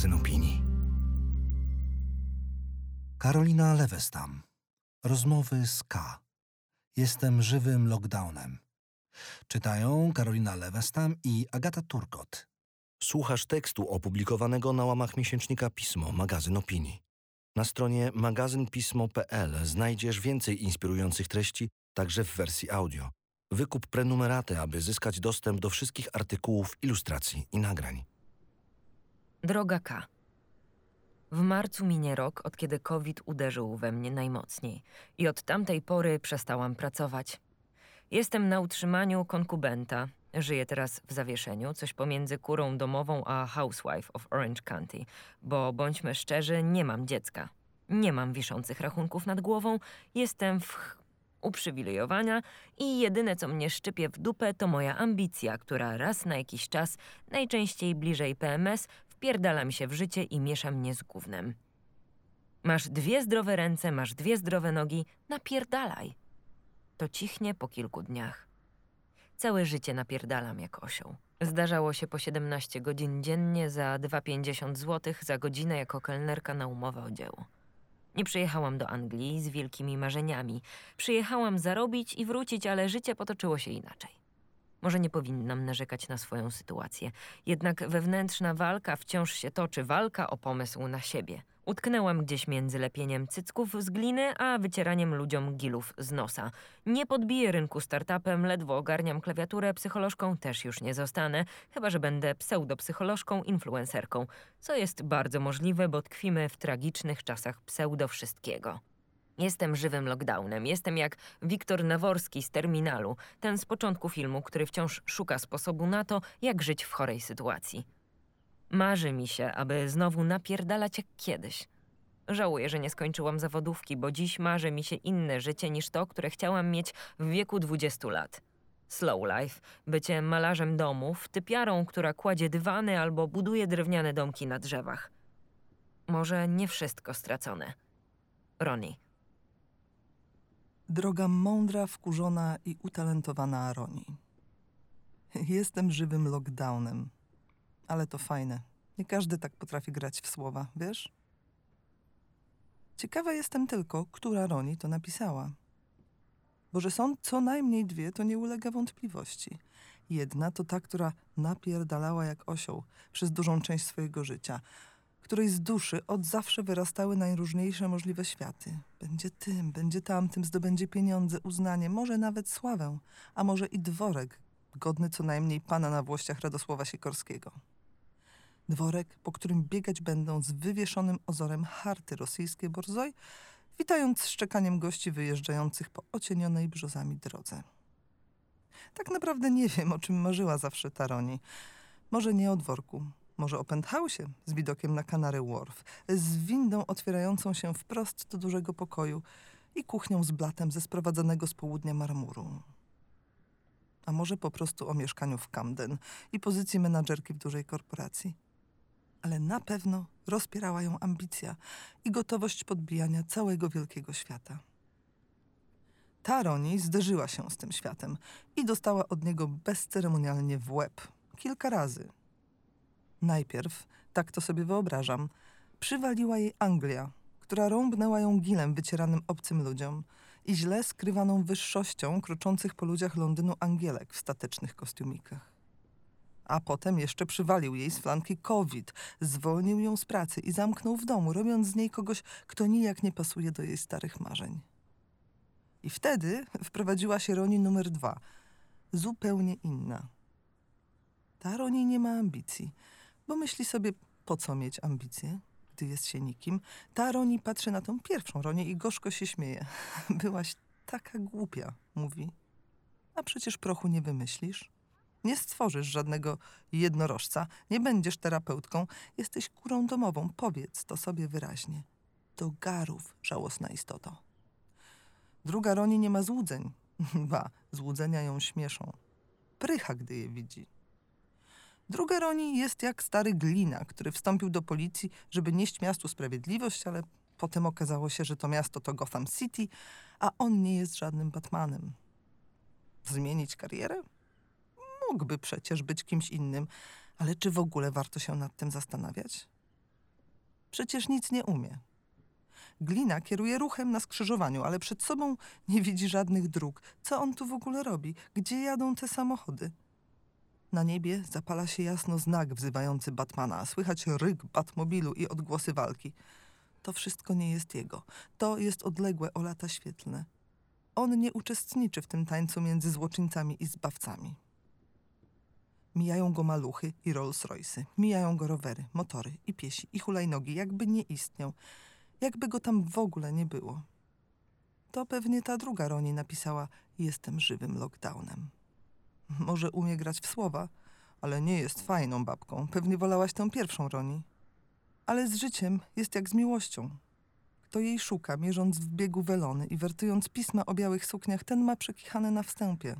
magazyn opinii. Karolina Lewestam. Rozmowy z K. Jestem żywym lockdownem. Czytają Karolina Lewestam i Agata Turkot. Słuchasz tekstu opublikowanego na łamach miesięcznika Pismo, magazyn opinii. Na stronie magazynpismo.pl znajdziesz więcej inspirujących treści, także w wersji audio. Wykup prenumeraty, aby zyskać dostęp do wszystkich artykułów, ilustracji i nagrań. Droga K. W marcu minie rok, od kiedy COVID uderzył we mnie najmocniej i od tamtej pory przestałam pracować. Jestem na utrzymaniu konkubenta. Żyję teraz w zawieszeniu, coś pomiędzy kurą domową a housewife of Orange County, bo bądźmy szczerzy, nie mam dziecka. Nie mam wiszących rachunków nad głową, jestem w uprzywilejowania i jedyne co mnie szczypie w dupę to moja ambicja, która raz na jakiś czas, najczęściej bliżej PMS, wpierdala mi się w życie i miesza mnie z gównem. Masz dwie zdrowe ręce, masz dwie zdrowe nogi, napierdalaj. To cichnie po kilku dniach. Całe życie napierdalam jak osioł. Zdarzało się po 17 godzin dziennie za 2,50 zł za godzinę jako kelnerka na umowę o dzieło. Nie przyjechałam do Anglii z wielkimi marzeniami. Przyjechałam zarobić i wrócić, ale życie potoczyło się inaczej. Może nie powinnam narzekać na swoją sytuację, jednak wewnętrzna walka wciąż się toczy, walka o pomysł na siebie. Utknęłam gdzieś między lepieniem cycków z gliny, a wycieraniem ludziom gilów z nosa. Nie podbiję rynku startupem, ledwo ogarniam klawiaturę, psycholożką też już nie zostanę, chyba że będę pseudopsycholożką, influencerką, co jest bardzo możliwe, bo tkwimy w tragicznych czasach pseudo wszystkiego. Jestem żywym lockdownem. Jestem jak Wiktor Naworski z terminalu, ten z początku filmu, który wciąż szuka sposobu na to, jak żyć w chorej sytuacji. Marzy mi się, aby znowu napierdalać jak kiedyś. Żałuję, że nie skończyłam zawodówki, bo dziś marzy mi się inne życie niż to, które chciałam mieć w wieku 20 lat. Slow life, bycie malarzem domów, typiarą, która kładzie dywany albo buduje drewniane domki na drzewach. Może nie wszystko stracone. Ronnie. Droga mądra, wkurzona i utalentowana Aroni. Jestem żywym lockdownem, ale to fajne. Nie każdy tak potrafi grać w słowa, wiesz? Ciekawa jestem tylko, która Roni to napisała. Bo że są co najmniej dwie, to nie ulega wątpliwości. Jedna to ta, która napierdalała jak osioł przez dużą część swojego życia – której z duszy od zawsze wyrastały najróżniejsze możliwe światy. Będzie tym, będzie tamtym, zdobędzie pieniądze, uznanie, może nawet sławę, a może i dworek, godny co najmniej pana na włościach Radosława Sikorskiego. Dworek, po którym biegać będą z wywieszonym ozorem harty rosyjskie borzoj, witając szczekaniem gości wyjeżdżających po ocienionej brzozami drodze. Tak naprawdę nie wiem, o czym marzyła zawsze Taroni. Może nie o dworku, może o penthouse'ie z widokiem na Canary Wharf, z windą otwierającą się wprost do dużego pokoju i kuchnią z blatem ze sprowadzonego z południa marmuru. A może po prostu o mieszkaniu w Camden i pozycji menadżerki w dużej korporacji. Ale na pewno rozpierała ją ambicja i gotowość podbijania całego wielkiego świata. Taroni zderzyła się z tym światem i dostała od niego bezceremonialnie w łeb. Kilka razy – Najpierw, tak to sobie wyobrażam, przywaliła jej Anglia, która rąbnęła ją gilem wycieranym obcym ludziom i źle skrywaną wyższością kroczących po ludziach Londynu angielek w statecznych kostiumikach. A potem jeszcze przywalił jej z flanki COVID, zwolnił ją z pracy i zamknął w domu, robiąc z niej kogoś, kto nijak nie pasuje do jej starych marzeń. I wtedy wprowadziła się Roni numer dwa, zupełnie inna. Ta Roni nie ma ambicji – bo myśli sobie, po co mieć ambicje, gdy jest się nikim. Ta Roni patrzy na tą pierwszą Ronię i gorzko się śmieje. Byłaś taka głupia, mówi. A przecież prochu nie wymyślisz. Nie stworzysz żadnego jednorożca, nie będziesz terapeutką, jesteś kurą domową, powiedz to sobie wyraźnie. Do garów, żałosna istoto. Druga Roni nie ma złudzeń. Ba, złudzenia ją śmieszą. Prycha, gdy je widzi. Druga Roni jest jak stary glina, który wstąpił do policji, żeby nieść miastu sprawiedliwość, ale potem okazało się, że to miasto to Gotham City, a on nie jest żadnym Batmanem. Zmienić karierę? Mógłby przecież być kimś innym, ale czy w ogóle warto się nad tym zastanawiać? Przecież nic nie umie. Glina kieruje ruchem na skrzyżowaniu, ale przed sobą nie widzi żadnych dróg. Co on tu w ogóle robi? Gdzie jadą te samochody? Na niebie zapala się jasno znak wzywający Batmana, słychać ryk Batmobilu i odgłosy walki. To wszystko nie jest jego. To jest odległe o lata świetlne. On nie uczestniczy w tym tańcu między złoczyńcami i zbawcami. Mijają go maluchy i Rolls Royce'y. Mijają go rowery, motory i piesi i hulajnogi, jakby nie istniał. Jakby go tam w ogóle nie było. To pewnie ta druga Roni napisała Jestem żywym lockdownem. Może umie grać w słowa, ale nie jest fajną babką. Pewnie wolałaś tę pierwszą Roni. Ale z życiem jest jak z miłością. Kto jej szuka, mierząc w biegu welony i wertując pisma o białych sukniach, ten ma przekichane na wstępie.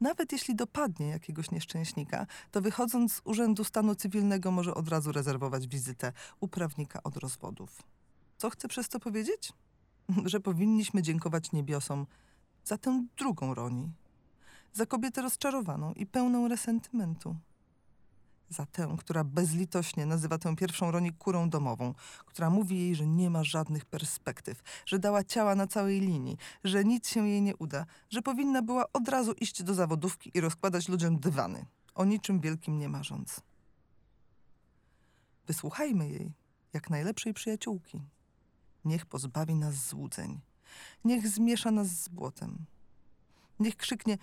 Nawet jeśli dopadnie jakiegoś nieszczęśnika, to wychodząc z Urzędu Stanu Cywilnego może od razu rezerwować wizytę u prawnika od rozwodów. Co chcę przez to powiedzieć? Że powinniśmy dziękować niebiosom za tę drugą Roni. Za kobietę rozczarowaną i pełną resentymentu za tę, która bezlitośnie nazywa tę pierwszą Roni kurą domową, która mówi jej, że nie ma żadnych perspektyw, że dała ciała na całej linii, że nic się jej nie uda, że powinna była od razu iść do zawodówki i rozkładać ludziom dywany, o niczym wielkim nie marząc. Wysłuchajmy jej, jak najlepszej przyjaciółki. Niech pozbawi nas złudzeń. Niech zmiesza nas z błotem. Niech krzyknie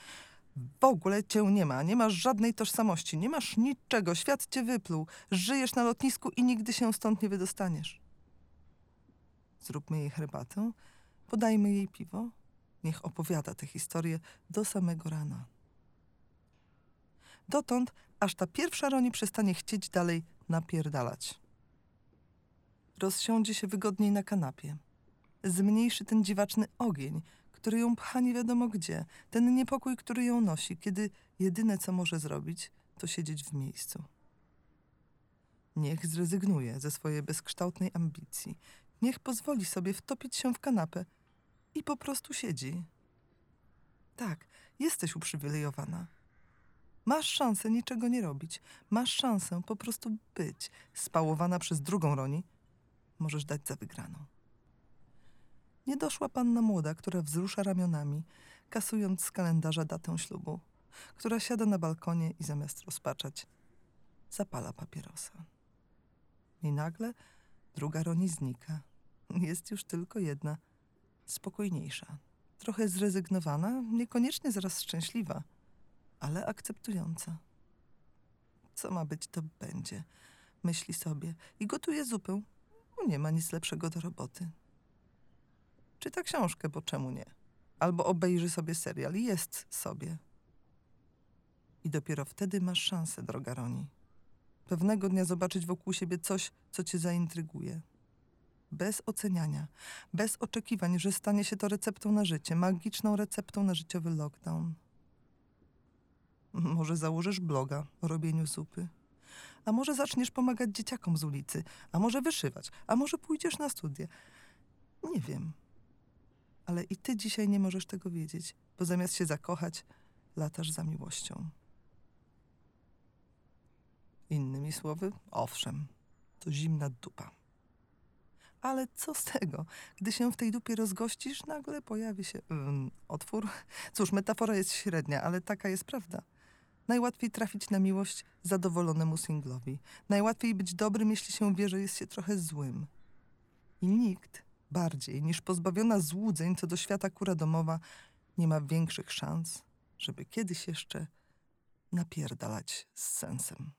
w ogóle cię nie ma, nie masz żadnej tożsamości, nie masz niczego, świat cię wypluł, żyjesz na lotnisku i nigdy się stąd nie wydostaniesz. Zróbmy jej herbatę, podajmy jej piwo, niech opowiada tę historię do samego rana. Dotąd, aż ta pierwsza Roni przestanie chcieć dalej napierdalać. Rozsiądzie się wygodniej na kanapie. Zmniejszy ten dziwaczny ogień, który ją pcha nie wiadomo gdzie, ten niepokój, który ją nosi, kiedy jedyne co może zrobić, to siedzieć w miejscu. Niech zrezygnuje ze swojej bezkształtnej ambicji, niech pozwoli sobie wtopić się w kanapę i po prostu siedzi. Tak, jesteś uprzywilejowana. Masz szansę niczego nie robić, masz szansę po prostu być, spałowana przez drugą Roni, możesz dać za wygraną. Nie doszła panna młoda, która wzrusza ramionami, kasując z kalendarza datę ślubu, która siada na balkonie i zamiast rozpaczać, zapala papierosa. I nagle druga Roni znika. Jest już tylko jedna, spokojniejsza, trochę zrezygnowana, niekoniecznie zaraz szczęśliwa, ale akceptująca. Co ma być, to będzie, myśli sobie i gotuje zupę. Nie ma nic lepszego do roboty. Czyta książkę, bo czemu nie? Albo obejrzy sobie serial. Jest sobie. I dopiero wtedy masz szansę, droga Roni. Pewnego dnia zobaczyć wokół siebie coś, co cię zaintryguje. Bez oceniania, bez oczekiwań, że stanie się to receptą na życie, magiczną receptą na życiowy lockdown. Może założysz bloga o robieniu zupy. A może zaczniesz pomagać dzieciakom z ulicy, a może wyszywać, a może pójdziesz na studia. Nie wiem ale i ty dzisiaj nie możesz tego wiedzieć, bo zamiast się zakochać, latasz za miłością. Innymi słowy, owszem, to zimna dupa. Ale co z tego? Gdy się w tej dupie rozgościsz, nagle pojawi się um, otwór. Cóż, metafora jest średnia, ale taka jest prawda. Najłatwiej trafić na miłość zadowolonemu singlowi. Najłatwiej być dobrym, jeśli się wie, że jest się trochę złym. I nikt bardziej niż pozbawiona złudzeń co do świata kura domowa, nie ma większych szans, żeby kiedyś jeszcze napierdalać z sensem.